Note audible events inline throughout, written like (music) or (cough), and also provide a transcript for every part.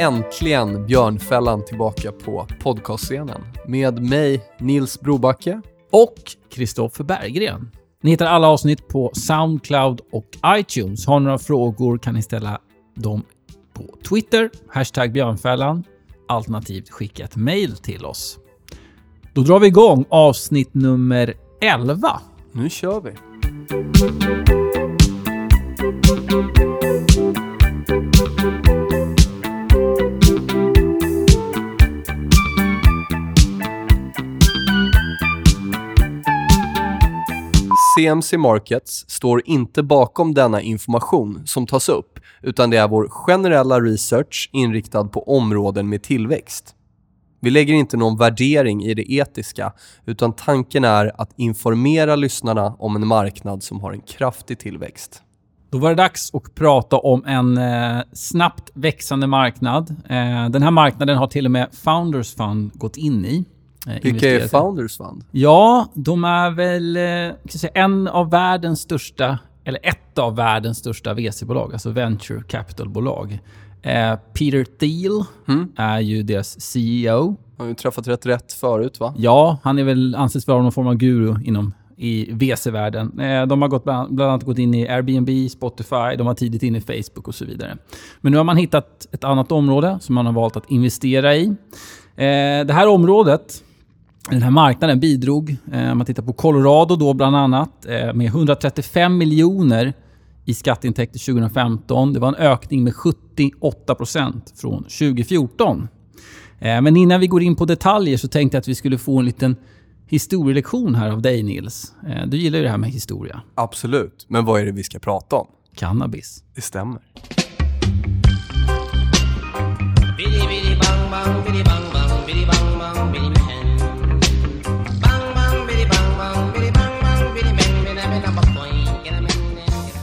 äntligen Björnfällan tillbaka på podcastscenen med mig, Nils Brobacke. Och Kristoffer Berggren. Ni hittar alla avsnitt på Soundcloud och iTunes. Har ni några frågor kan ni ställa dem på Twitter, hashtag Björnfällan, alternativt skicka ett mail till oss. Då drar vi igång avsnitt nummer 11. Nu kör vi. CMC Markets står inte bakom denna information som tas upp, utan det är vår generella research inriktad på områden med tillväxt. Vi lägger inte någon värdering i det etiska, utan tanken är att informera lyssnarna om en marknad som har en kraftig tillväxt. Då var det dags att prata om en eh, snabbt växande marknad. Eh, den här marknaden har till och med Founders Fund gått in i. Eh, Vilka är Founders Fund? Ja, de är väl eh, säga, en av världens största, eller ett av världens största VC-bolag, alltså venture capital-bolag. Eh, Peter Thiel mm. är ju deras CEO. Har ju träffat rätt rätt förut va? Ja, han är väl anses vara någon form av guru inom i VC-världen. Eh, de har gått bland, bland annat gått in i Airbnb, Spotify, de var tidigt inne i Facebook och så vidare. Men nu har man hittat ett annat område som man har valt att investera i. Eh, det här området den här marknaden bidrog, eh, om man tittar på Colorado då bland annat, eh, med 135 miljoner i skatteintäkter 2015. Det var en ökning med 78% från 2014. Eh, men innan vi går in på detaljer så tänkte jag att vi skulle få en liten historielektion här av dig Nils. Du gillar ju det här med historia. Absolut. Men vad är det vi ska prata om? Cannabis. Det stämmer.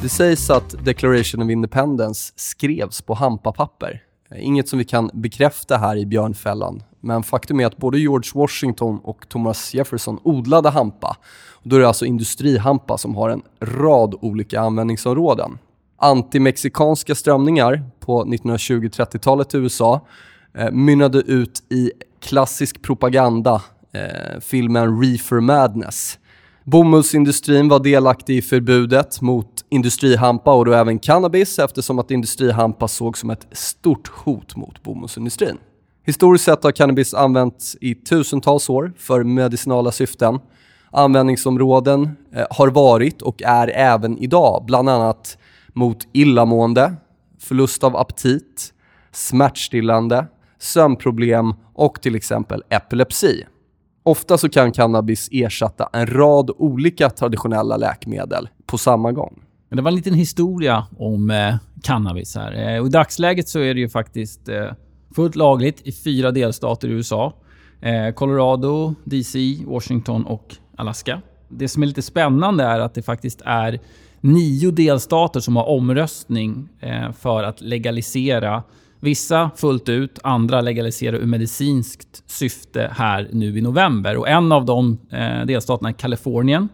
Det sägs att Declaration of Independence skrevs på hampapapper. Eh, inget som vi kan bekräfta här i Björnfällan. Men faktum är att både George Washington och Thomas Jefferson odlade hampa. då är det alltså industrihampa som har en rad olika användningsområden. Antimexikanska strömningar på 1920-30-talet i USA eh, mynnade ut i klassisk propaganda, eh, filmen Reefer Madness. Bomullsindustrin var delaktig i förbudet mot industrihampa och då även cannabis eftersom att industrihampa sågs som ett stort hot mot bomullsindustrin. Historiskt sett har cannabis använts i tusentals år för medicinala syften. Användningsområden eh, har varit och är även idag bland annat mot illamående, förlust av aptit, smärtstillande, sömnproblem och till exempel epilepsi. Ofta så kan cannabis ersätta en rad olika traditionella läkemedel på samma gång. Det var en liten historia om eh, cannabis här. Eh, I dagsläget så är det ju faktiskt eh, fullt lagligt i fyra delstater i USA. Eh, Colorado, DC, Washington och Alaska. Det som är lite spännande är att det faktiskt är nio delstater som har omröstning eh, för att legalisera Vissa fullt ut, andra legaliserar ur medicinskt syfte här nu i november. Och en av de eh, delstaterna är Kalifornien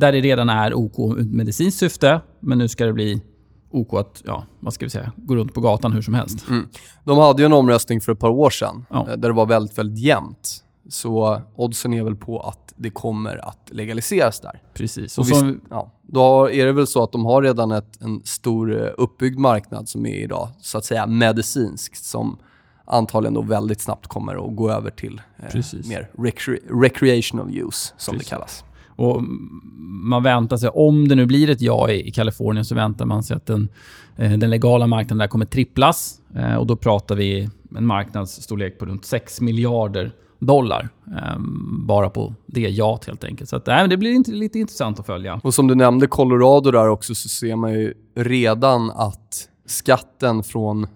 där det redan är OK ur medicinskt syfte, men nu ska det bli OK att, ja, vad ska vi säga, gå runt på gatan hur som helst. Mm. De hade ju en omröstning för ett par år sedan ja. Eh, där det var väldigt, väldigt jämnt. Så oddsen är väl på att det kommer att legaliseras där. Precis. Och som... visst, ja, då är det väl så att de har redan ett, en stor eh, uppbyggd marknad som är idag så att säga medicinskt som antagligen då väldigt snabbt kommer att gå över till eh, mer recre recreational use som Precis. det kallas. Och man väntar sig, om det nu blir ett ja i, Kalifornien, så väntar man sig att den, eh, den legala marknaden där kommer tripplas. Eh, och då pratar vi en marknadsstorlek på runt 6 miljarder dollar. Um, bara på det jaet helt enkelt. Så att, äh, det blir inte, lite intressant att följa. Och som du nämnde Colorado där också så ser man ju redan att skatten från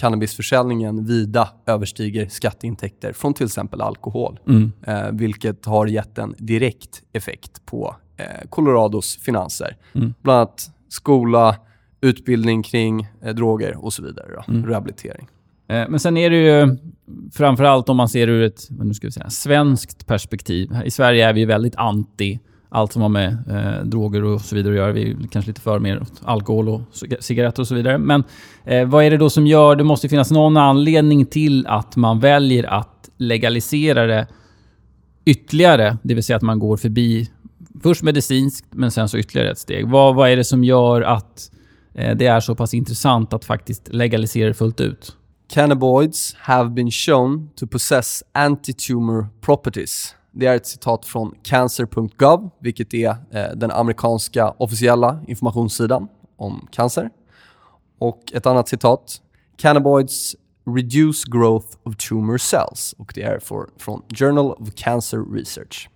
cannabisförsäljningen vida överstiger skatteintäkter från till exempel alkohol. Mm. Eh, vilket har gett en direkt effekt på eh, Colorados finanser. Mm. Bland annat skola, utbildning kring eh, droger och så vidare. Mm. Rehabilitering. Eh, men sen är det ju framförallt om man ser ur ett nu ska vi säga, svenskt perspektiv. I Sverige är vi väldigt anti allt som har med eh, droger och så vidare att göra. Vi är kanske lite för mer åt alkohol och cigaretter och så vidare. Men eh, vad är det då som gör... Det måste finnas någon anledning till att man väljer att legalisera det ytterligare. Det vill säga att man går förbi först medicinskt, men sen så ytterligare ett steg. Vad, vad är det som gör att eh, det är så pass intressant att faktiskt legalisera det fullt ut? Cannabinoids have been shown to possess anti-tumor properties. Det är ett citat från cancer.gov, vilket är eh, den amerikanska officiella informationssidan om cancer. Och ett annat citat. Cannabinoids reduce growth of tumor cells och det är för, från Journal of Cancer Research.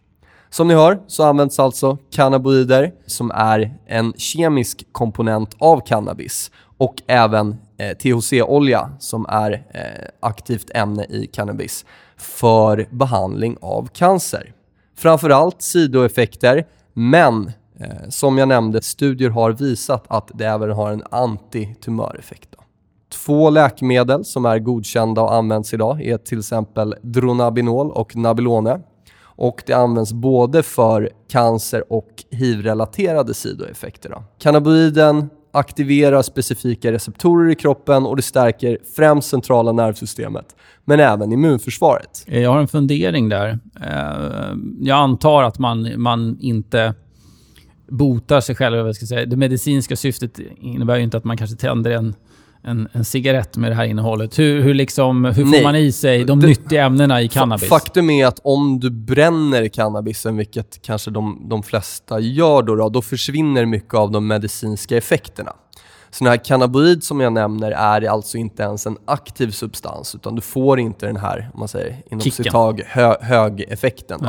Som ni hör så används alltså cannabinoider som är en kemisk komponent av cannabis och även eh, THC-olja som är eh, aktivt ämne i cannabis för behandling av cancer. Framförallt sidoeffekter, men eh, som jag nämnde, studier har visat att det även har en antitumöreffekt. Två läkemedel som är godkända och används idag är till exempel Dronabinol och Nabilone. Och det används både för cancer och hiv-relaterade sidoeffekter. Då. Cannabinoiden aktiverar specifika receptorer i kroppen och det stärker främst centrala nervsystemet, men även immunförsvaret. Jag har en fundering där. Eh, jag antar att man, man inte botar sig själv. Jag ska säga. Det medicinska syftet innebär ju inte att man kanske tänder en en, en cigarett med det här innehållet? Hur, hur, liksom, hur får Nej. man i sig de det, nyttiga ämnena i cannabis? Faktum är att om du bränner cannabisen, vilket kanske de, de flesta gör då, då, då försvinner mycket av de medicinska effekterna. Så den här cannabinoid som jag nämner är alltså inte ens en aktiv substans, utan du får inte den här, om man säger inom citat, hö, högeffekten.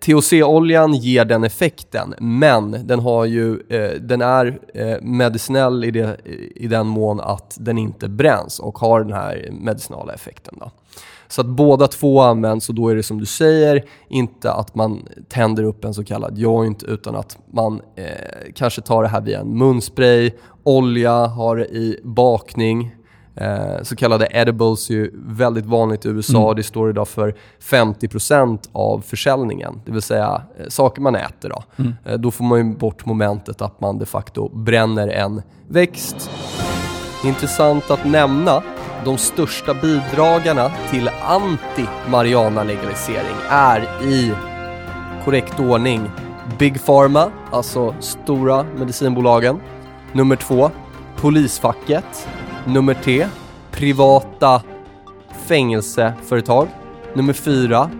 THC-oljan ger den effekten, men den, har ju, eh, den är eh, medicinell i, det, i den mån att den inte bränns och har den här medicinala effekten. Då. Så att båda två används och då är det som du säger, inte att man tänder upp en så kallad joint utan att man eh, kanske tar det här via en munspray, olja, har det i bakning. Eh, så kallade edibles är ju väldigt vanligt i USA. Mm. Det står idag för 50% av försäljningen. Det vill säga eh, saker man äter. Då. Mm. Eh, då får man ju bort momentet att man de facto bränner en växt. Intressant att nämna de största bidragarna till anti-marijuana-legalisering är i korrekt ordning Big Pharma, alltså stora medicinbolagen. Nummer två, polisfacket. Nummer tre, privata fängelseföretag. Nummer fyra,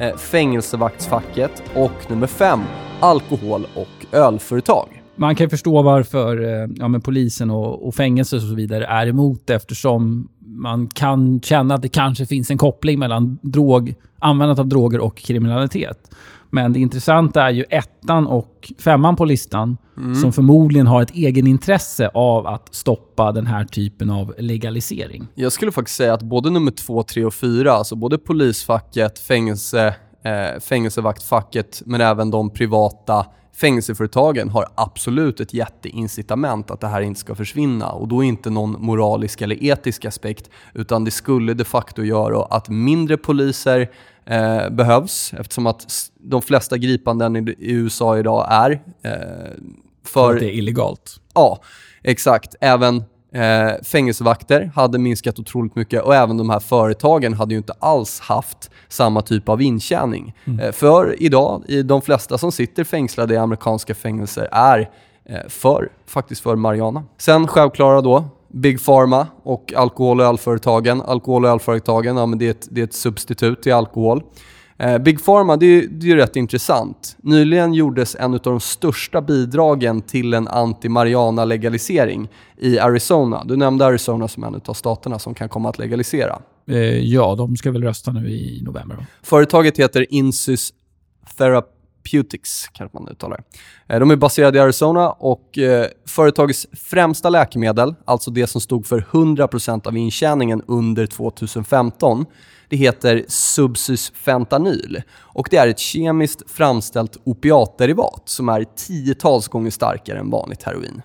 eh, fängelsevaktsfacket. Och nummer fem, alkohol och ölföretag man kan förstå varför eh, ja, men polisen och, och fängelser och så vidare är emot det eftersom man kan känna att det kanske finns en koppling mellan drog, användandet av droger och kriminalitet. Men det intressanta är ju ettan och femman på listan mm. som förmodligen har ett egenintresse av att stoppa den här typen av legalisering. Jag skulle faktiskt säga att både nummer två, tre och fyra, alltså både polisfacket, fängelse, eh, fängelsevaktfacket men även de privata fängelseföretagen har absolut ett jätteincitament att det här inte ska försvinna. Och då inte någon moralisk eller etisk aspekt, utan det skulle de facto göra att mindre poliser eh, behövs, eftersom att de flesta gripanden i, i USA idag är eh, för... Att det är illegalt? Ja, exakt. Även Eh, fängelsevakter hade minskat otroligt mycket och även de här företagen hade ju inte alls haft samma typ av intjäning. Mm. Eh, för idag, i de flesta som sitter fängslade i amerikanska fängelser är eh, för, faktiskt för Mariana. Sen självklara då, Big Pharma och alkohol och ölföretagen. Alkohol och ölföretagen, ja, men det, är ett, det är ett substitut till alkohol. Eh, Big Pharma, det, det är rätt intressant. Nyligen gjordes en av de största bidragen till en anti-marijuana-legalisering i Arizona. Du nämnde Arizona som en av staterna som kan komma att legalisera. Eh, ja, de ska väl rösta nu i november. Då. Företaget heter Insys Therapeutics, kanske man uttalar eh, De är baserade i Arizona och eh, företagets främsta läkemedel, alltså det som stod för 100% av intjäningen under 2015, det heter subsysfentanyl och det är ett kemiskt framställt opiatderivat som är tiotals gånger starkare än vanligt heroin.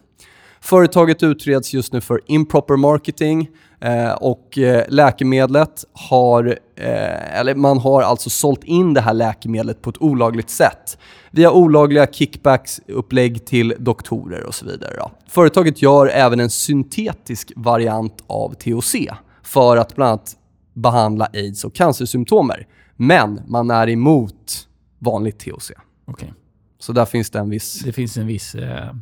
Företaget utreds just nu för improper marketing eh, och eh, läkemedlet har, eh, eller man har alltså sålt in det här läkemedlet på ett olagligt sätt via olagliga kickbacks-upplägg till doktorer och så vidare. Företaget gör även en syntetisk variant av THC för att bland annat behandla aids och cancersymptomer. Men man är emot vanligt THC. Okay. Så där finns det en viss... Det finns en viss... Eh,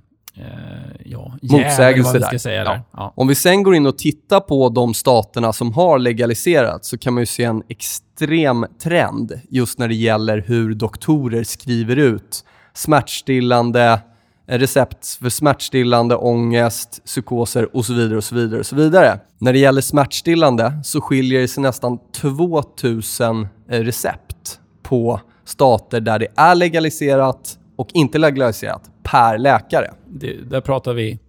ja, motsägelse där. Säga ja. Ja. Om vi sen går in och tittar på de staterna som har legaliserat så kan man ju se en extrem trend just när det gäller hur doktorer skriver ut smärtstillande, recept för smärtstillande, ångest, psykoser och så vidare. och så vidare och så vidare. När det gäller smärtstillande så skiljer det sig nästan 2000 recept på stater där det är legaliserat och inte legaliserat per läkare. Det, där pratar vi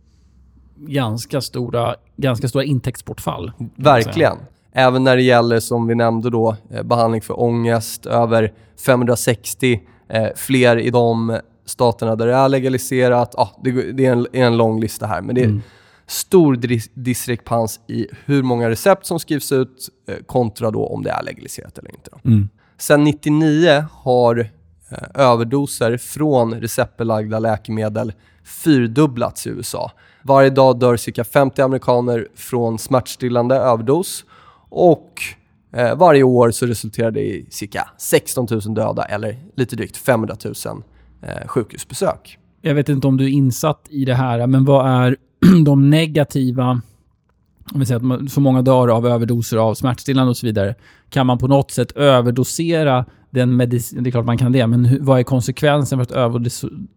ganska stora, ganska stora intäktsbortfall. Verkligen. Även när det gäller, som vi nämnde då, eh, behandling för ångest, över 560 eh, fler i de staterna där det är legaliserat. Ah, det, det är, en, en, lång lista här, men det är mm. stor dis diskrepans i hur många recept som skrivs ut eh, kontra då om det är legaliserat eller inte. Mm. Sen 99 har Eh, överdoser från receptbelagda läkemedel fyrdubblats i USA. Varje dag dör cirka 50 amerikaner från smärtstillande överdos och eh, varje år så resulterar det i cirka 16 000 döda eller lite drygt 500 000 eh, sjukhusbesök. Jag vet inte om du är insatt i det här, men vad är (clears throat) de negativa om vi säger att så många dör av överdoser av smärtstillande och så vidare. Kan man på något sätt överdosera den medicin? Det är klart man kan det, men hur, vad är konsekvensen för att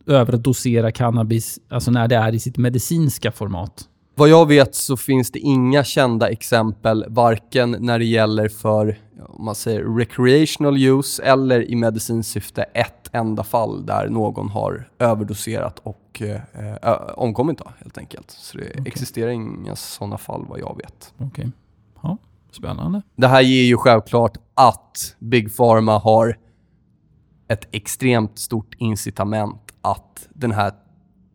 överdosera cannabis alltså när det är i sitt medicinska format? Vad jag vet så finns det inga kända exempel, varken när det gäller för om man säger recreational use eller i medicinskt syfte, ett enda fall där någon har överdoserat och eh, omkommit då, helt enkelt. Så det okay. existerar inga sådana fall vad jag vet. Okej. Okay. Ja, spännande. Det här ger ju självklart att Big Pharma har ett extremt stort incitament att den här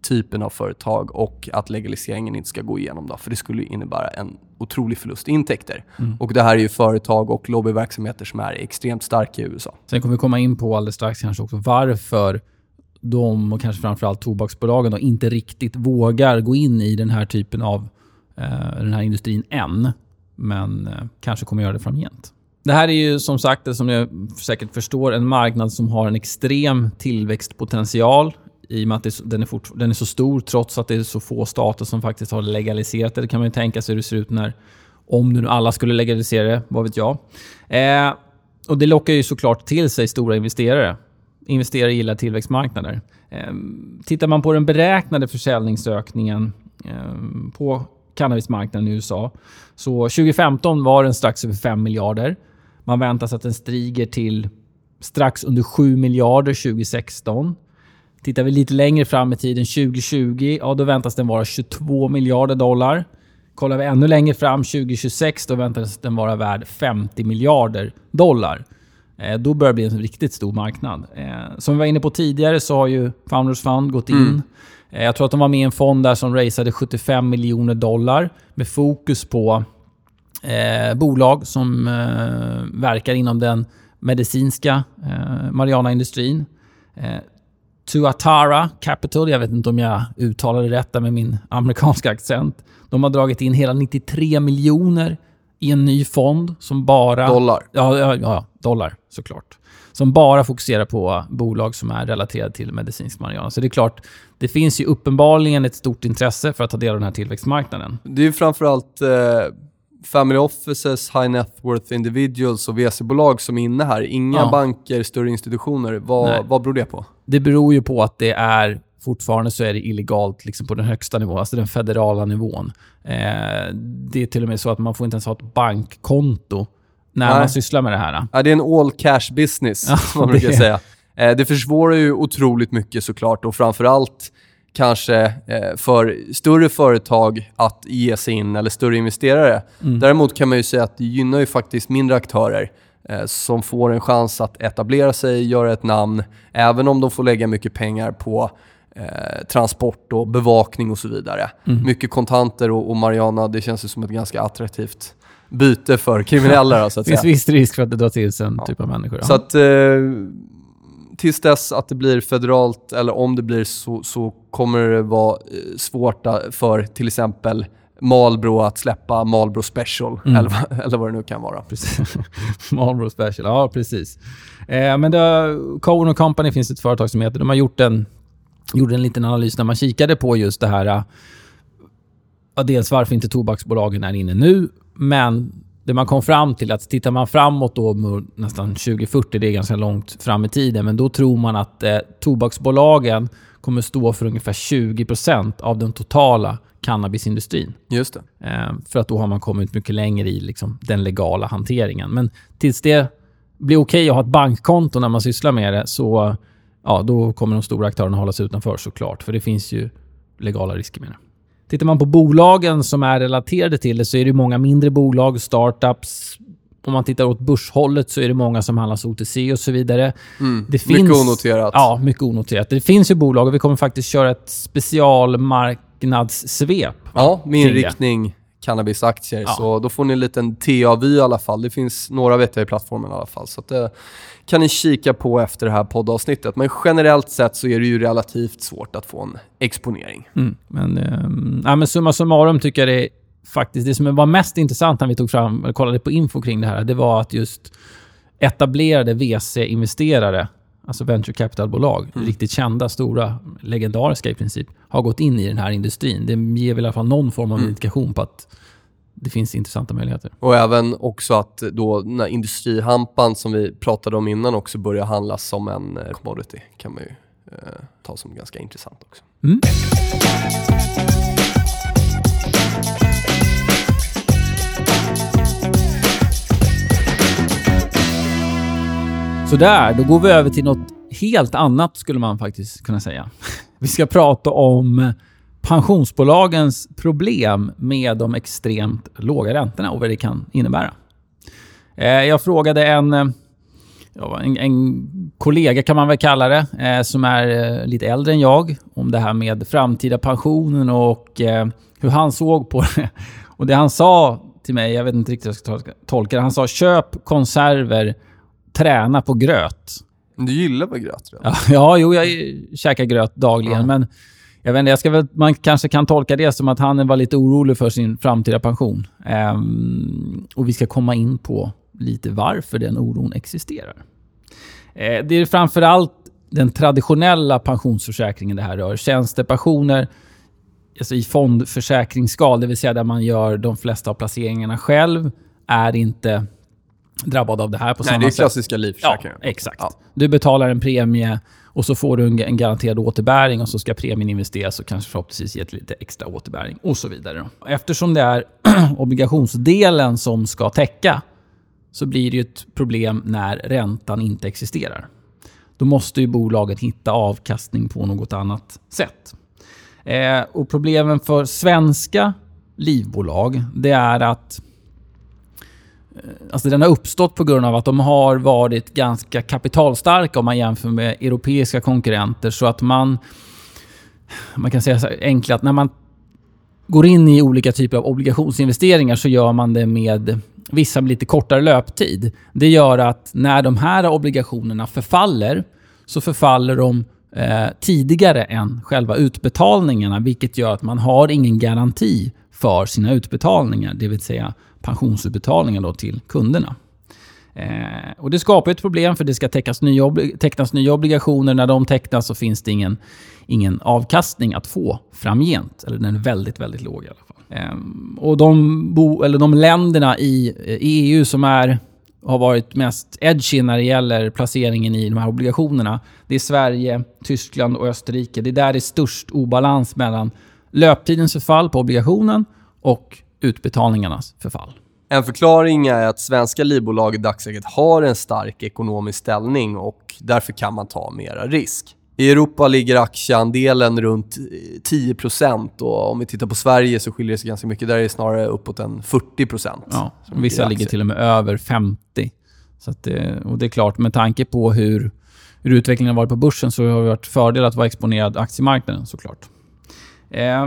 typen av företag och att legaliseringen inte ska gå igenom. Då, för det skulle innebära en otrolig förlust i intäkter. Mm. Och det här är ju företag och lobbyverksamheter som är extremt starka i USA. Sen kommer vi komma in på alldeles strax kanske också varför de och kanske framförallt tobaksbolagen då, inte riktigt vågar gå in i den här typen av eh, den här industrin än. Men eh, kanske kommer göra det framgent. Det här är ju som sagt, som ni säkert förstår, en marknad som har en extrem tillväxtpotential i och med att den, är fort, den är så stor trots att det är så få stater som faktiskt har legaliserat det. Det kan man ju tänka sig hur det ser ut när, om nu alla skulle legalisera det, vad vet jag. Eh, och Det lockar ju såklart till sig stora investerare. Investerare gillar tillväxtmarknader. Eh, tittar man på den beräknade försäljningsökningen eh, på cannabismarknaden i USA. Så 2015 var den strax över 5 miljarder. Man väntar sig att den stiger till strax under 7 miljarder 2016. Tittar vi lite längre fram i tiden, 2020, ja då väntas den vara 22 miljarder dollar. Kollar vi ännu längre fram, 2026, då väntas den vara värd 50 miljarder dollar. Eh, då börjar det bli en riktigt stor marknad. Eh, som vi var inne på tidigare så har ju Founders Fund gått in. Mm. Eh, jag tror att de var med i en fond där som raisade 75 miljoner dollar med fokus på eh, bolag som eh, verkar inom den medicinska eh, marijuana-industrin. Tuatara Capital, jag vet inte om jag uttalade det rätt med min amerikanska accent. De har dragit in hela 93 miljoner i en ny fond som bara... Dollar? Ja, ja, ja dollar såklart. Som bara fokuserar på bolag som är relaterade till medicinsk marijuana. Så det är klart, det finns ju uppenbarligen ett stort intresse för att ta del av den här tillväxtmarknaden. Det är ju framförallt eh, family offices, high net worth individuals och VC-bolag som är inne här. Inga ja. banker, större institutioner. Vad, vad beror det på? Det beror ju på att det är fortfarande så är det illegalt liksom på den högsta nivån, alltså den federala nivån. Eh, det är till och med så att man får inte ens ha ett bankkonto när Nej. man sysslar med det här. Ja, det är en all cash business, ja, som man brukar det... säga. Eh, det försvårar ju otroligt mycket såklart och framförallt kanske eh, för större företag att ge sig in, eller större investerare. Mm. Däremot kan man ju säga att det gynnar ju faktiskt mindre aktörer eh, som får en chans att etablera sig, göra ett namn, även om de får lägga mycket pengar på eh, transport och bevakning och så vidare. Mm. Mycket kontanter och, och Mariana, det känns ju som ett ganska attraktivt byte för kriminella. då, så att Det (laughs) finns viss risk för att det drar till sig en Ja. typ av människor. Så att eh, tills dess att det blir federalt, eller om det blir så, så kommer det vara eh, svårt a- för till exempel Marlboro att släppa Marlboro Special, Mm. eller, vad- (laughs) eller vad det nu kan vara. Precis. (laughs) Marlboro Special, ja precis. Eh, men det, Cohen Company finns ett företag som heter, de har gjort en, gjorde en liten analys när man kikade på just det här, eh, ja, dels varför inte tobaksbolagen är inne nu, men det man kom fram till att tittar man framåt då nästan 2040, det är ganska långt fram i tiden, men då tror man att eh, tobaksbolagen kommer stå för ungefär 20% av den totala cannabisindustrin. Just det. Eh, för att då har man kommit mycket längre i liksom, den legala hanteringen. Men tills det blir okej att ha ett bankkonto när man sysslar med det så ja, då kommer de stora aktörerna hållas utanför såklart. För det finns ju legala risker med det. Tittar man på bolagen som är relaterade till det så är det många mindre bolag, startups. Om man tittar åt börshållet så är det många som handlas OTC och så vidare. Mm. Det Mycket finns- onoterat. Ja, mycket onoterat. Det finns ju bolag och vi kommer faktiskt köra ett specialmarknadssvep. Ja, med inriktning cannabisaktier. Ja. Så då får ni en liten TA-vy i alla fall. Det finns några vet jag i plattformen i alla fall. Så det kan ni kika på efter det här poddavsnittet. Men generellt sett så är det ju relativt svårt att få en exponering. Mm. Men, ehm, ja, men summa summarum tycker jag det är faktiskt det som var mest intressant när vi tog fram, eller kollade på info kring det här, det var att just etablerade VC-investerare, alltså venture capital-bolag, riktigt kända, stora, legendariska i princip, har gått in i den här industrin. Det ger väl i alla fall någon form av indikation på att det finns intressanta möjligheter. Och även också att då när industrihampan som vi pratade om innan också börjar handlas som en eh, commodity kan man ju eh, ta som ganska intressant också. Mm. Så där, då går vi över till något helt annat skulle man faktiskt kunna säga. Vi ska prata om pensionsbolagens problem med de extremt låga räntorna och vad det kan innebära. Eh, jag frågade en, eh, en, en kollega kan man väl kalla det, eh, som är lite äldre än jag, om det här med framtida pensionen och hur han såg på det. (laughs) Och det han sa till mig, jag vet inte riktigt hur jag ska tolka det, han sa köp konserver, träna på gröt. Du gillar väl gröt? redan? (laughs) Ja, jo, jag käkar gröt dagligen, Ja. men jag vet inte, jag ska väl, man kanske kan tolka det som att han var lite orolig för sin framtida pension. Ehm, och vi ska komma in på lite varför den oron existerar. Eh, det är framförallt den traditionella pensionsförsäkringen det här rör. Tjänstepensioner alltså i fondförsäkringsskal, det vill säga där man gör de flesta av placeringarna själv, är inte drabbad av det här på Nej, samma det är sätt. klassiska Ja, livförsäkringar. exakt. Ja. Du betalar en premie och så får du en, en garanterad återbäring och så ska premien investeras och kanske förhoppningsvis ge ett lite extra återbäring och så vidare. Eftersom det är (clears throat) obligationsdelen som ska täcka så blir det ju ett problem när räntan inte existerar. Då måste ju bolagen hitta avkastning på något annat sätt. Eh, och problemen för svenska livbolag, det är att Eh, alltså den har uppstått på grund av att de har varit ganska kapitalstarka om man jämför med europeiska konkurrenter. Så att man... Man kan säga så enkelt att när man går in i olika typer av obligationsinvesteringar så gör man det med vissa med lite kortare löptid. Det gör att när de här obligationerna förfaller så förfaller de eh, tidigare än själva utbetalningarna vilket gör att man har ingen garanti för sina utbetalningar, det vill säga pensionsutbetalningar då till kunderna. Eh, och Det skapar ett problem för det ska tecknas nya, tecknas nya obligationer. När de tecknas så finns det ingen, ingen avkastning att få framgent. Eller den är väldigt, väldigt låg i alla fall. Eh, och de, bo, eller de länderna i eh, i EU som är, har varit mest edgy när det gäller placeringen i de här obligationerna. Det är Sverige, Tyskland och Österrike. Det är där det är störst obalans mellan löptidens förfall på obligationen och utbetalningarnas förfall. En förklaring är att svenska livbolag i dagsläget har en stark ekonomisk ställning och därför kan man ta mera risk. I Europa ligger aktieandelen runt eh, 10% och om vi tittar på Sverige så skiljer det sig ganska mycket. Där är det snarare uppåt en 40%. Ja, vissa ligger till och med över 50. Så det, och det är klart, med tanke på hur, hur utvecklingen har varit på börsen så har det varit fördel att vara exponerad aktiemarknaden såklart. Eh,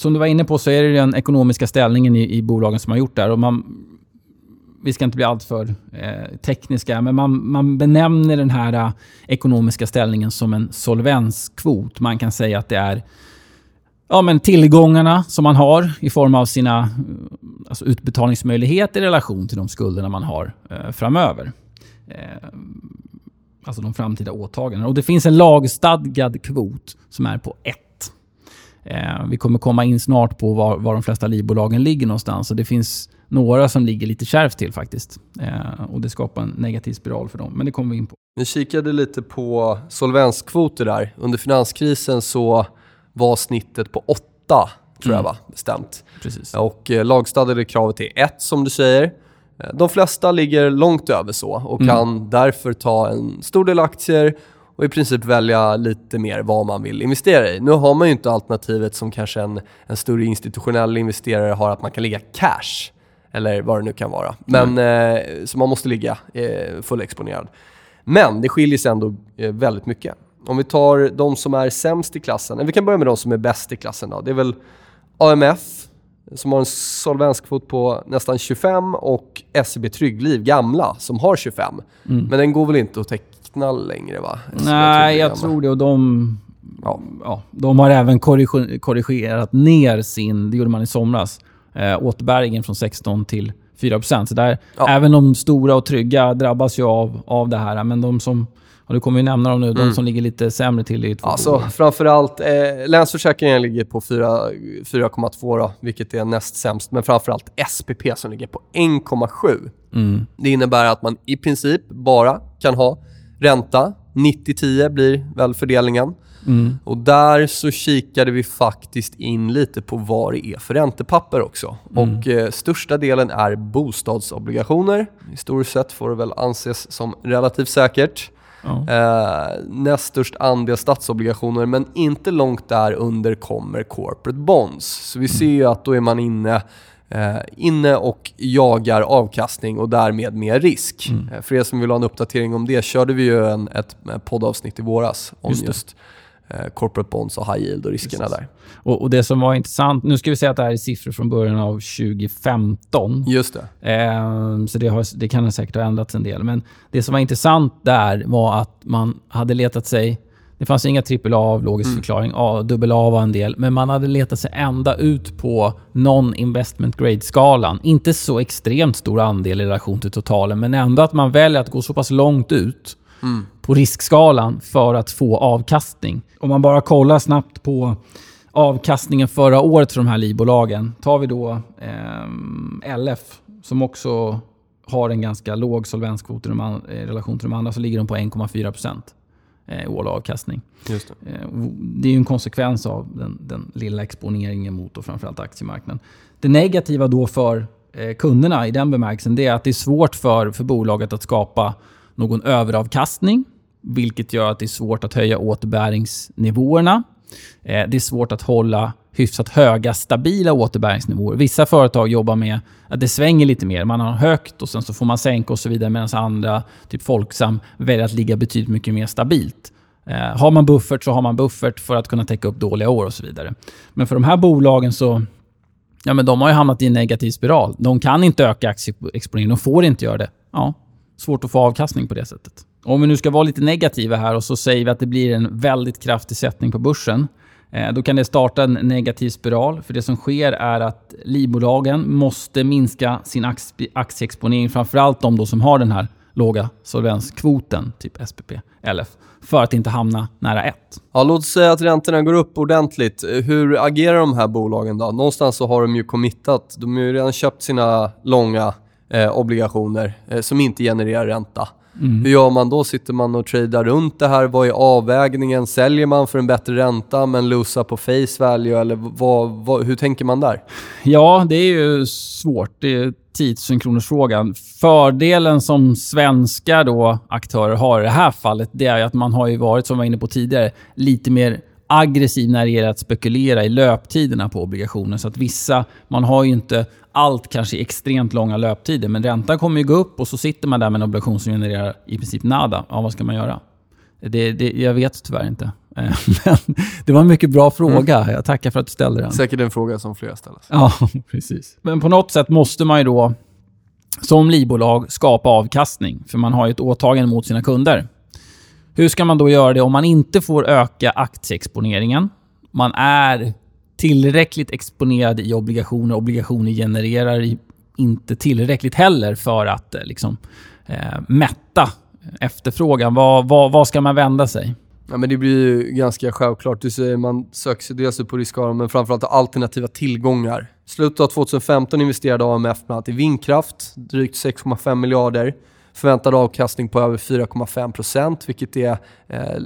som du var inne på så är det den ekonomiska ställningen i, i bolagen som har gjort det här. Och man, vi ska inte bli alltför eh, tekniska, men man, man benämner den här eh, ekonomiska ställningen som en solvenskvot. Man kan säga att det är ja, men tillgångarna som man har i form av sina alltså utbetalningsmöjligheter i relation till de skulderna man har eh, framöver. Eh, alltså de framtida åtagandena. Och det finns en lagstadgad kvot som är på 1. Eh, vi kommer komma in snart på var, var de flesta livbolagen ligger någonstans. Och det finns några som ligger lite kärvt till faktiskt. Eh, och det skapar en negativ spiral för dem. Men det kommer vi in på. Vi kikade lite på solvenskvoter där. Under finanskrisen så var snittet på 8, tror jag mm. va? Bestämt. Precis. Och eh, lagstadgade kravet är 1 som du säger. Eh, de flesta ligger långt över så och mm. kan därför ta en stor del aktier och i princip välja lite mer vad man vill investera i. Nu har man ju inte alternativet som kanske en, en större institutionell investerare har, att man kan ligga cash eller vad det nu kan vara. Men, mm. eh, så man måste ligga eh, fullexponerad. Men det skiljer sig ändå eh, väldigt mycket. Om vi tar de som är sämst i klassen, vi kan börja med de som är bäst i klassen. Då. Det är väl AMF, som har en solvenskvot på nästan 25 och SEB Tryggliv, gamla, som har 25. Mm. Men den går väl inte att teckna längre va? Nej, jag tror det. Och de, ja. Ja, de har även korrigerat ner sin, det gjorde man i somras, eh, återbäringen från 16 till 4 Så där, ja. Även de stora och trygga drabbas ju av, av det här. Men de som och du kommer ju nämna dem nu, mm. de som ligger lite sämre till i två alltså. Framförallt, eh, Länsförsäkringen ligger på 4,2 vilket är näst sämst. Men framförallt SPP som ligger på 1,7. Mm. Det innebär att man i princip bara kan ha ränta. 90-10 blir väl fördelningen. Mm. Och där så kikade vi faktiskt in lite på vad det är för räntepapper också. Mm. Och eh, största delen är bostadsobligationer. Historiskt sett får det väl anses som relativt säkert. Ja. Eh, näst störst andel statsobligationer, men inte långt där under kommer corporate bonds. Så vi mm. ser ju att då är man inne inne och jagar avkastning och därmed mer risk. Mm. Eh, för er som vill ha en uppdatering om det körde vi ju en, ett poddavsnitt i våras om just, just Eh, corporate bonds och high yield och riskerna Precis. där. Och, och, Det som var intressant, nu ska vi säga att det här är siffror från början av 2015. Just det. Eh, så det, har, det kan säkert ha ändrats en del. Men det som var intressant där var att man hade letat sig det fanns inga AAA av logisk mm. förklaring. A, dubbel A var en del. Men man hade letat sig ända ut på non-investment grade-skalan. Inte så extremt stor andel i relation till totalen, men ändå att man väljer att gå så pass långt ut mm. på riskskalan för att få avkastning. Om man bara kollar snabbt på avkastningen förra året för de här livbolagen. Tar vi då eh, LF som också har en ganska låg solvenskvot i, relation till de andra så ligger de på 1,4 procent årlig avkastning. Det. Eh, det är en konsekvens av den, den lilla exponeringen mot och framförallt aktiemarknaden. Det negativa då för eh, kunderna i den bemärkelsen det är att det är svårt för, för bolaget att skapa någon överavkastning, vilket gör att det är svårt att höja återbäringsnivåerna. Eh, det är svårt att hålla hyfsat höga, stabila återbäringsnivåer. Vissa företag jobbar med att det svänger lite mer. Man har högt och sen så får man sänka och så vidare medan andra, typ Folksam, väljer att ligga betydligt mycket mer stabilt. Eh, har man buffert så har man buffert för att kunna täcka upp dåliga år och så vidare. Men för de här bolagen så Ja, men de har ju hamnat i en negativ spiral. De kan inte öka aktieexponeringen. De får inte göra det. Ja, svårt att få avkastning på det sättet. Om vi nu ska vara lite negativa här och så säger vi att det blir en väldigt kraftig sättning på börsen. Eh, då kan det starta en negativ spiral. För det som sker är att livbolagen måste minska sin aktieexponering. Framförallt de då som har den här låga solvenskvoten, typ SPP, LF, för att inte hamna nära 1. Ja, låt oss säga att räntorna går upp ordentligt. Hur agerar de här bolagen då? Någonstans så har de ju committat. De har ju redan köpt sina långa eh, obligationer eh, som inte genererar ränta. Mm. Hur gör man då? Sitter man och tradar runt det här? Vad är avvägningen? Säljer man för en bättre ränta men losar på face value? Eller vad, vad, hur tänker man där? Ja, det är ju svårt. Det är 10 000 kronors frågan. Fördelen som svenska då, aktörer har i det här fallet, det är att man har ju varit, som vi var inne på tidigare, lite mer aggressiv när det gäller att spekulera i löptiderna på obligationer. Så att vissa, man har ju inte allt kanske i extremt långa löptider. Men räntan kommer ju gå upp och så sitter man där med en obligation som genererar i princip nada. Ja, vad ska man göra? Det, det, jag vet tyvärr inte. (laughs) Eh, men det var en mycket bra fråga. Mm. Jag tackar för att du ställde den. Säkert en fråga som flera ställer. Ja, (laughs) precis. Men på något sätt måste man ju då som livbolag skapa avkastning. För man har ju ett åtagande mot sina kunder. Hur ska man då göra det om man inte får öka aktieexponeringen? Man är tillräckligt exponerad i obligationer. Obligationer genererar inte tillräckligt heller för att eh, liksom, eh, mätta efterfrågan. Vad, vad, vad ska man vända sig? Ja, men det blir ju ganska självklart. Du säger man söker sig dels på riskavdrag men framförallt alternativa tillgångar. Slutet av 2015 investerade AMF bland annat i vindkraft, drygt 6,5 miljarder. Förväntad avkastning på över 4,5% vilket är eh,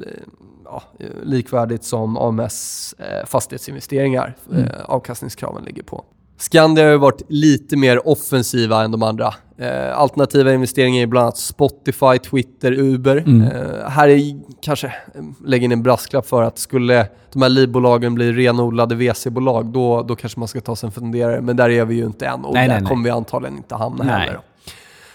ja, likvärdigt som AMS eh, fastighetsinvesteringar. Mm. Eh, avkastningskraven ligger på. Skandia har varit lite mer offensiva än de andra. Eh, alternativa investeringar i bland annat Spotify, Twitter, Uber. Mm. Eh, här är kanske, eh, lägger in en brasklapp för att skulle de här livbolagen bli renodlade VC-bolag, då, då kanske man ska ta sig en funderare. Men där är vi ju inte än och nej, där nej, kommer vi antagligen inte hamna nej. heller.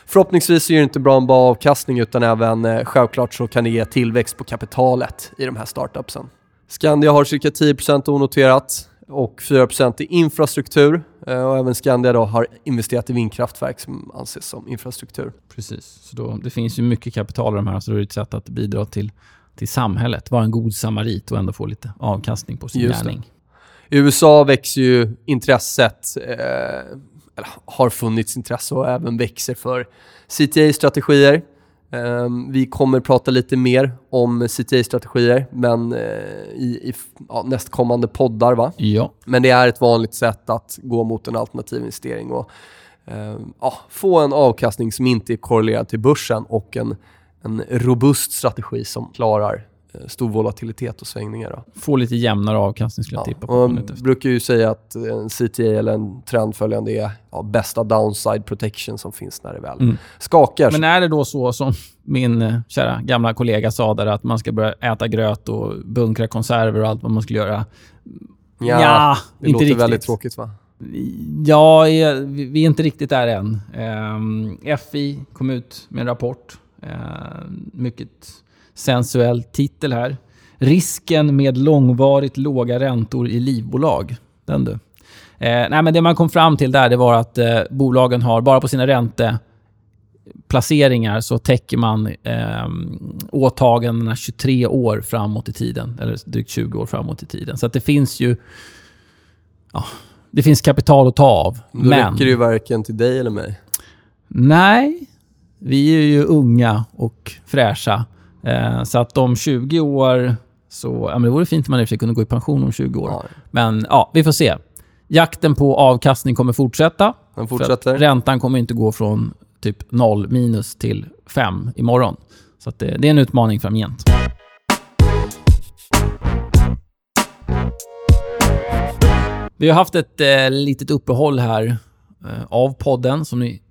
Förhoppningsvis är det inte bara en bra avkastning utan även eh, självklart så kan det ge tillväxt på kapitalet i de här startupsen. Skandia har cirka 10% onoterat och 4% i infrastruktur. Eh, och även Skandia då har investerat i vindkraftverk som anses som infrastruktur. Precis, så då, det finns ju mycket kapital i de här, så det är ett sätt att bidra till, till samhället. Vara en god samarit och ändå få lite avkastning på sin gärning. I USA växer ju intresset, eh, eller har funnits intresse och även växer för CTA-strategier. Um, vi kommer prata lite mer om CTA-strategier, men uh, i, i ja, nästkommande poddar. Va? Ja. Men det är ett vanligt sätt att gå mot en alternativ investering och uh, ja, få en avkastning som inte är korrelerad till börsen och en, en robust strategi som klarar Eh, stor volatilitet och svängningar. Då. Få lite jämnare avkastning skulle jag tippa på. Man brukar ju säga att en CTA eller en trendföljande är ja, bästa downside protection som finns när det väl mm. skakar. Men är det då så som min eh, kära gamla kollega sa där att man ska börja äta gröt och bunkra konserver och allt vad man skulle göra? Ja, ja det inte låter riktigt. väldigt tråkigt va? Ja, vi är inte riktigt där än. Um, FI kom ut med en rapport. Uh, mycket sensuell titel här. Risken med långvarigt låga räntor i livbolag. Den du. Eh, nej, men det man kom fram till där det var att eh, bolagen har, bara på sina ränteplaceringar så täcker man eh, åtagandena 23 år framåt i tiden. Eller drygt 20 år framåt i tiden. Så det finns ju... Ja, det finns kapital att ta av. Då men, räcker det ju varken till dig eller mig. Nej. Vi är ju unga och fräscha. Eh, så att om 20 år så... Ja, men det vore fint om man i och kunde gå i pension om 20 år. Ja. Men ja, vi får se. Jakten på avkastning kommer fortsätta. Den fortsätter. Räntan kommer inte gå från typ 0 minus till 5 imorgon. Så det, det är en utmaning framgent. Vi har haft ett eh, litet uppehåll här eh, av podden som ni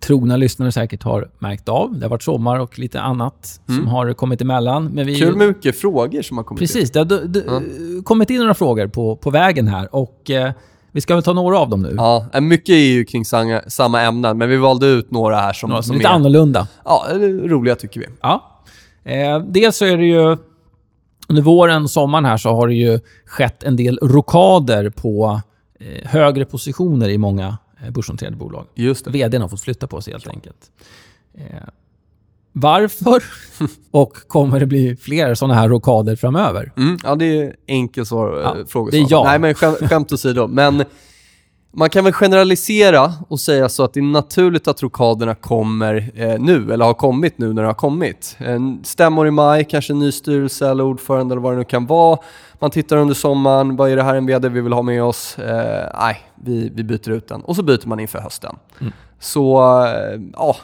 trogna lyssnare säkert har märkt av. Det har varit sommar och lite annat mm. som har kommit emellan. Men vi, Kul med mycket frågor som har kommit Precis, in. det har mm. kommit in några frågor på, på vägen här och eh, vi ska väl ta några av dem nu. Ja, mycket är ju kring samma, samma ämnen, men vi valde ut några här som, några som, är lite annorlunda. Ja, roliga tycker vi. Ja. Eh, dels så är det ju under våren, sommaren här, så har det ju skett en del rokader på eh, högre positioner i många Eh, börsnoterade bolag. Just det. VDn har fått flytta på sig helt ja. enkelt. Eh, varför? (laughs) och kommer det bli fler sådana här rokader framöver? Mm, ja, det är enkel svar, eh, ja, fråga. Det är ja. Nej, men skämt, skämt åsido. Men man kan väl generalisera och säga så att det är naturligt att rokaderna kommer eh, nu, eller har kommit nu när det har kommit. En stämmor i maj, kanske en ny styrelse eller ordförande eller vad det nu kan vara. Man tittar under sommaren, vad är det här en vd vi vill ha med oss? Eh, nej, vi, vi byter ut den. Och så byter man inför hösten. Mm. Så, eh, ja,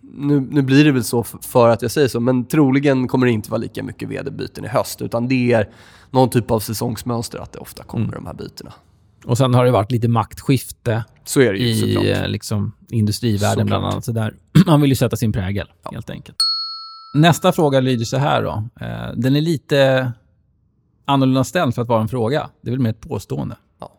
nu, nu blir det väl så för att jag säger så, men troligen kommer det inte vara lika mycket vd-byten i höst, utan det är någon typ av säsongsmönster att det ofta kommer mm. de här bytena. Och sen har det varit lite maktskifte så är det ju, i eh, liksom, industrivärlden såklart. bland annat. Så där, (clears throat) man vill ju sätta sin prägel, ja. helt enkelt. Nästa fråga lyder så här då. Eh, den är lite annorlunda ställd för att vara en fråga. Det är väl mer ett påstående. Ja.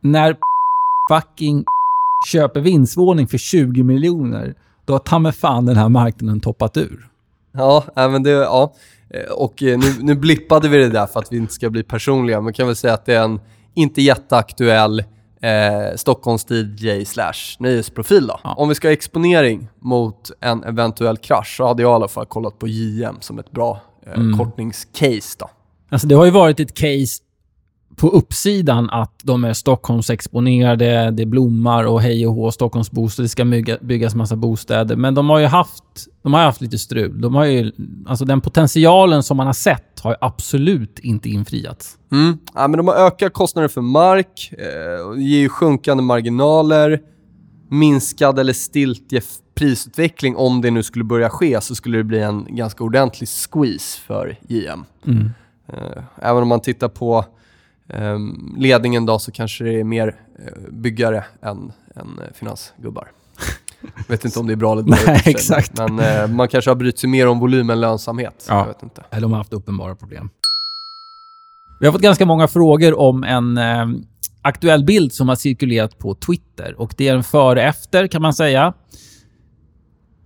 När (laughs) fucking (laughs) köper vindsvåning för 20 miljoner, då har ta fan den här marknaden toppat ur. Ja, men det, ja. Eh, och nu, nu blippade vi det där för att vi inte ska bli personliga, men kan väl säga att det är en inte jätteaktuell eh, Stockholms DJ slash nöjesprofil då. Ja. Om vi ska ha exponering mot en eventuell krasch så hade jag i alla fall kollat på JM som ett bra eh, Mm. kortningscase då. Alltså det har ju varit ett case på uppsidan att de är Stockholmsexponerade, det blommar och hej och hå, Stockholms bostäder, det ska bygga, byggas massa bostäder. Men de har ju haft, de har haft lite strul. De har ju, alltså den potentialen som man har sett har absolut inte infriats. Mm. Ja, men de har ökat kostnader för mark, eh, ger ju sjunkande marginaler, minskad eller stiltje prisutveckling. Om det nu skulle börja ske så skulle det bli en ganska ordentlig squeeze för JM. Mm. Eh, även om man tittar på eh, ledningen då så kanske det är mer eh, byggare än, än eh, finansgubbar. Jag (laughs) vet inte om det är bra eller dåligt. Nej, exakt. Men eh, man kanske har brytt sig mer om volym än lönsamhet. Ja. Jag vet inte. Eller de har haft uppenbara problem. Vi har fått ganska många frågor om en eh, aktuell bild som har cirkulerat på Twitter. Och Det är en före-efter, kan man säga.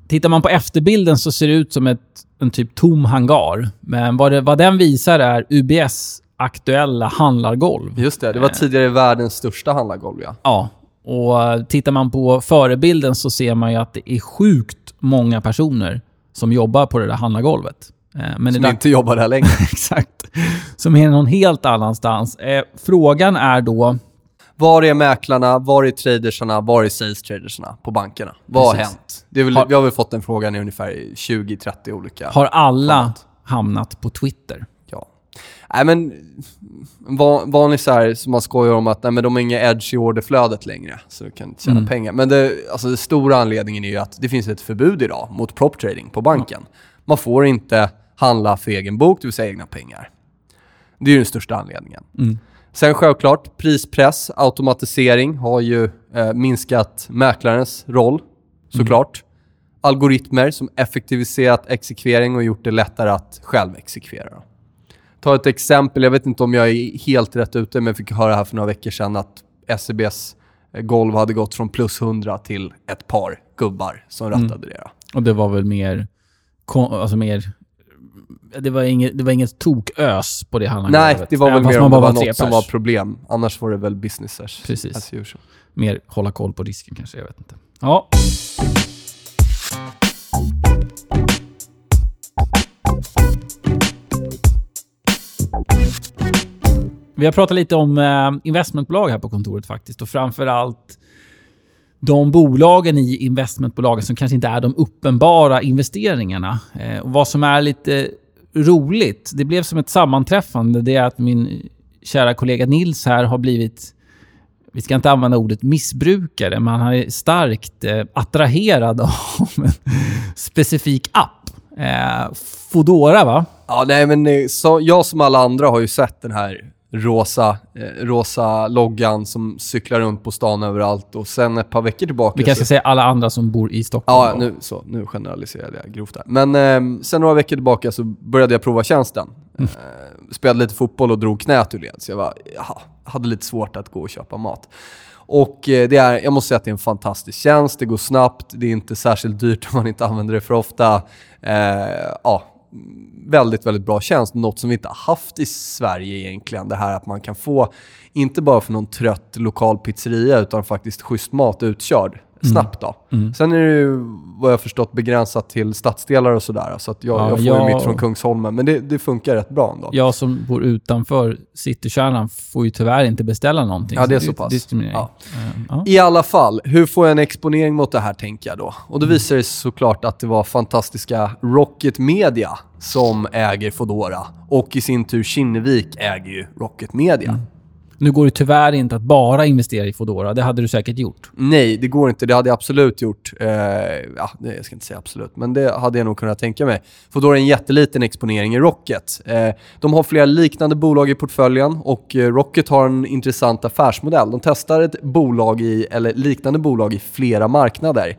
Tittar man på efterbilden så ser det ut som ett, en typ tom hangar. Men vad, det, vad den visar är UBS aktuella handlargolv. Just det, det var tidigare världens största handlargolv ja. Ja, och tittar man på förebilden så ser man ju att det är sjukt många personer som jobbar på det där handlargolvet. Eh, Men Som det är inte jobbar där längre. (laughs) Exakt. Som är någon helt annanstans. Eh, frågan är då... Var är mäklarna? Var är tradersarna? Var är sales tradersarna på bankerna? Vad har hänt? Det är väl, Har- Vi har väl fått den frågan i ungefär 20-30 olika... Har alla Format. hamnat på Twitter? Nej men, van, vanligt så här som man skojar om att nej, men de har inga edge i orderflödet längre, så du kan inte tjäna Mm. pengar. Men det, alltså, den stora anledningen är ju att det finns ett förbud idag mot prop trading på banken. Man får inte handla för egen bok, det vill säga egna pengar. Det är ju den största anledningen. Mm. Sen självklart, prispress, automatisering har ju eh, minskat mäklarens roll, såklart. Algoritmer som effektiviserat exekvering och gjort det lättare att själv exekvera. Ta ett exempel, jag vet inte om jag är helt rätt ute, men jag fick höra här för några veckor sedan att SEBs eh, golv hade gått från plus 100 till ett par gubbar som rattade det. Då. Och det var väl mer... Alltså mer... Det var inget, det var inget tokös på det handlargolvet. Nej, det var väl mer om det var något som var problem. Annars var det väl business as, Precis. as usual. Mer hålla koll på risken kanske, jag vet inte. Ja. Vi har pratat lite om eh, investmentbolag här på kontoret faktiskt och framförallt de bolagen i investmentbolagen som kanske inte är de uppenbara investeringarna. Eh, och vad som är lite roligt, det blev som ett sammanträffande, det är att min kära kollega Nils här har blivit vi ska inte använda ordet missbrukare, men han är starkt eh, attraherad av en specifik app. Eh, Fodora, va? Ja, nej men eh, så, jag som alla andra har ju sett den här rosa, eh, rosa loggan som cyklar runt på stan överallt och sen ett par veckor tillbaka Vi kanske så, säga alla andra som bor i Stockholm. Ja, då. nu, så, nu generaliserade jag grovt där. Men eh, sen några veckor tillbaka så började jag prova tjänsten. Eh, spelade lite fotboll och drog knät ur led, så jag var, jaha, hade lite svårt att gå och köpa mat. Och eh, det är, jag måste säga att det är en fantastisk tjänst, det går snabbt, det är inte särskilt dyrt om man inte använder det för ofta. Eh, ja, väldigt, väldigt bra tjänst. Något som vi inte har haft i Sverige egentligen. Det här att man kan få, inte bara för någon trött lokal pizzeria, utan faktiskt schysst mat utkörd snabbt. Då. Mm. Sen är det ju, vad jag förstått, begränsat till stadsdelar och sådär. Så att jag, Ja, jag får jag- ju mitt från Kungsholmen, men det, det funkar rätt bra ändå. Jag som bor utanför citykärnan får ju tyvärr inte beställa någonting. Ja, det är ju så pass. Ja. Eh, ja. I alla fall, hur får jag en exponering mot det här tänker jag då? Och Mm. då visar det sig såklart att det var fantastiska Rocket Media som äger Fodora och i sin tur Kinnevik äger ju Rocket Media. Mm. Nu går det tyvärr inte att bara investera i Fodora. Det hade du säkert gjort. Nej, det går inte. Det hade jag absolut gjort. Eh, ja, nej, jag ska inte säga absolut, men det hade jag nog kunnat tänka mig. Fodora är en jätteliten exponering i Rocket. Eh, de har flera liknande bolag i portföljen och eh, Rocket har en intressant affärsmodell. De testar ett bolag i, eller liknande bolag i flera marknader.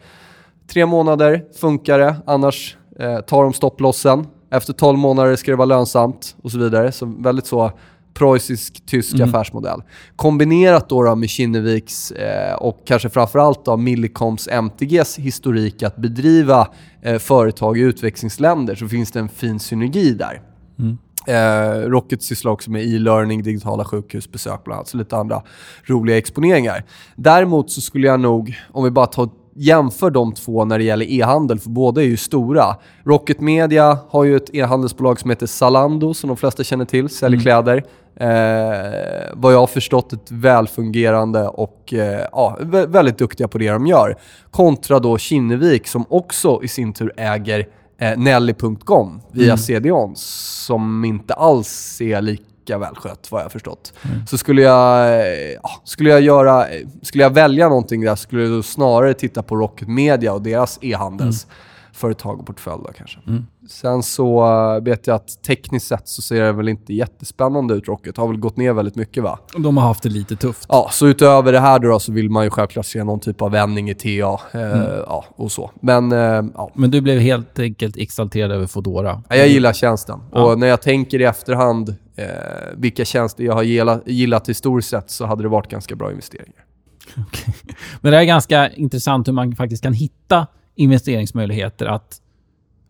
Tre månader funkar det, annars eh, tar de stopplossen. Efter 12 månader ska det vara lönsamt och så vidare. Så väldigt så preussisk-tysk Mm. affärsmodell. Kombinerat då, då med Kinneviks eh, och kanske framförallt då Millicoms MTGs historik att bedriva eh, företag i utvecklingsländer så finns det en fin synergi där. Mm. Eh, Rocket sysslar också med e-learning, digitala sjukhusbesök bland annat, så lite andra roliga exponeringar. Däremot så skulle jag nog, om vi bara tar jämför de två när det gäller e-handel, för båda är ju stora. Rocket Media har ju ett e-handelsbolag som heter Zalando, som de flesta känner till, säljer Mm. kläder. Eh, vad jag har förstått ett välfungerande och eh, ja, vä- väldigt duktiga på det de gör. Kontra då Kinnevik som också i sin tur äger eh, Nelly.com via Mm. CDON som inte alls är lika välskött vad jag har förstått. Mm. Så skulle jag, eh, ja, skulle jag göra, eh, skulle jag välja någonting där skulle jag snarare titta på Rocket Media och deras e-handelsföretag och portfölj då kanske. Mm. Sen så eh, vet jag att tekniskt sett så ser det väl inte jättespännande ut Rocket. Har väl gått ner väldigt mycket va? De har haft det lite tufft. Ja, så utöver det här då, så vill man ju självklart se någon typ av vändning i TA eh, ja, och så. Men eh, ja, Men du blev helt enkelt exalterad över Foodora. Ja, Jag gillar tjänsten. Ja. Och när jag tänker i efterhand eh, vilka tjänster jag har gillat, gillat historiskt sett så hade det varit ganska bra investeringar. (laughs) Men det är ganska intressant hur man faktiskt kan hitta investeringsmöjligheter. Att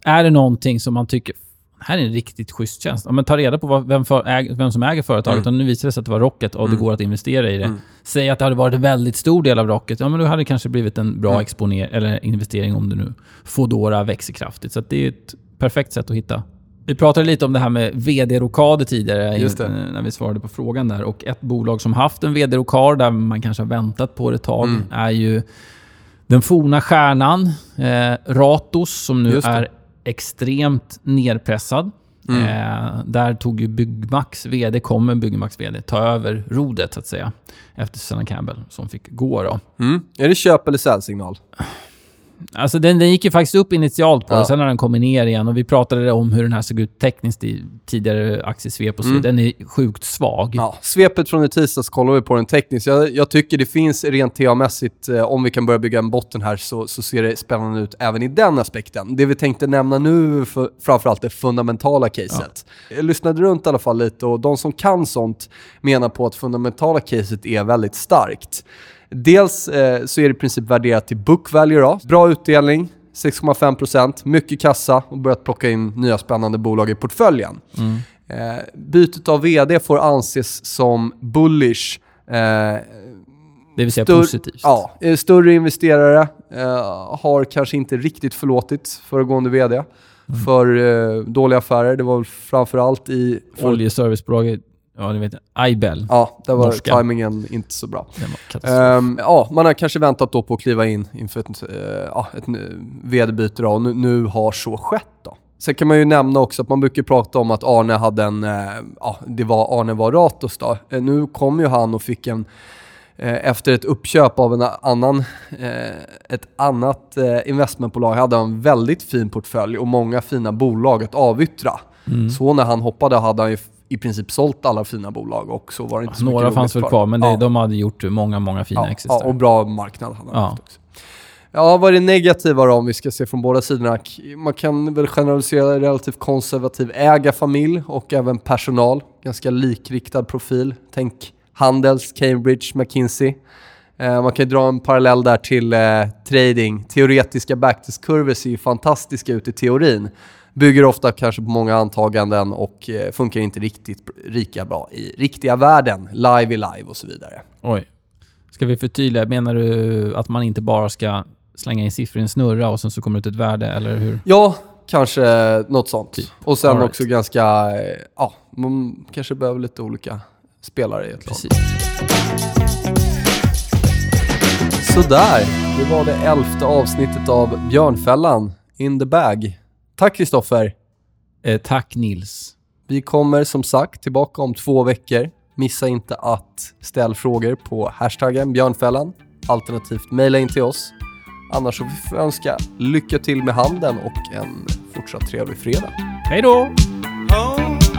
är det någonting som man tycker här är en riktigt schysst tjänst. Ja, men ta reda på vad, vem, för, äg, vem som äger företaget. Mm. Och nu visar det sig att det var Rocket och Mm. det går att investera i det. Mm. Säg att det hade varit en väldigt stor del av Rocket. Ja, men då hade det kanske blivit en bra Mm. exponer eller investering om det nu Foodora växer kraftigt. Så det är ett perfekt sätt att hitta. Vi pratade lite om det här med vd-rokader tidigare när vi svarade på frågan där. Och ett bolag som haft en vd-rokad där man kanske har väntat på det ett tag Mm. är ju den forna stjärnan eh, Ratos som nu är extremt nerpressad. Mm. Eh, där tog ju Byggmax VD, kommer Byggmax VD, ta över rodet så att säga. Efter Susanna Campbell som fick gå då. Mm. Är det köp eller säljsignal? Alltså den, den gick ju faktiskt upp initialt på Ja. det, sen har den kommit ner igen och vi pratade om hur den här såg ut tekniskt i tidigare aktiesvep och så. Mm. Den är sjukt svag. Ja, svepet från i tisdags kollar vi på den tekniskt. Jag, jag tycker det finns rent TA-mässigt, eh, om vi kan börja bygga en botten här, så, så ser det spännande ut även i den aspekten. Det vi tänkte nämna nu, för, framförallt det fundamentala caset. Jag lyssnade runt i alla fall lite och de som kan sånt menar på att fundamentala caset är väldigt starkt. Dels eh, så är det i princip värderat till book value då. Bra utdelning, 6,5%, mycket kassa och börjat plocka in nya spännande bolag i portföljen. Mm. Eh, bytet av VD får anses som bullish. Eh, Det vill säga positivt. ja, eh, större investerare eh, har kanske inte riktigt förlåtit föregående VD Mm. för eh, dåliga affärer. Det var framförallt i... För, Oljeservicebolaget, ja ni vet, Ibel. ja, där var Norska. tajmingen inte så bra. Ehm, ja, man har kanske väntat då på att kliva in inför ett, ja, ett vd-byte och nu, nu har så skett då. Sen kan man ju nämna också att man brukar prata om att Arne hade en, eh, ja, det var Arne var Ratos då. Eh, nu kom ju han och fick en, efter ett uppköp av en annan, ett annat investmentbolag, hade han en väldigt fin portfölj och många fina bolag att avyttra. Mm. Så när han hoppade hade han ju i princip sålt alla fina bolag och så var det inte så Några fanns väl kvar, men det, Ja. de hade gjort många, många fina Ja, exits ja, och bra marknad hade han Ja. haft också. Ja, vad är det negativa då om vi ska se från båda sidorna? Man kan väl generalisera relativt konservativ ägarfamilj och även personal. Ganska likriktad profil. Tänk Handels, Cambridge, McKinsey. Eh, man kan dra en parallell där till eh, trading. Teoretiska backtestkurvor ser ju fantastiska ut i teorin. Bygger ofta kanske på många antaganden och eh, funkar inte riktigt lika bra i riktiga världen. Live i live och så vidare. Oj. Ska vi förtydliga? Menar du att man inte bara ska slänga in siffror i en snurra och sen så kommer det ut ett värde, eller hur? Ja, kanske något sånt. Typ. Och sen right. också ganska, eh, ja, man kanske behöver lite olika spelare i ett lag. Precis. Sådär, det var det elfte avsnittet av Björnfällan, In the bag. Tack Kristoffer. Eh, tack Nils. Vi kommer som sagt tillbaka om två veckor. Missa inte att ställa frågor på hashtaggen Björnfällan, alternativt mejla in till oss. Annars så får vi önska lycka till med handeln och en fortsatt trevlig fredag. Hej då! Home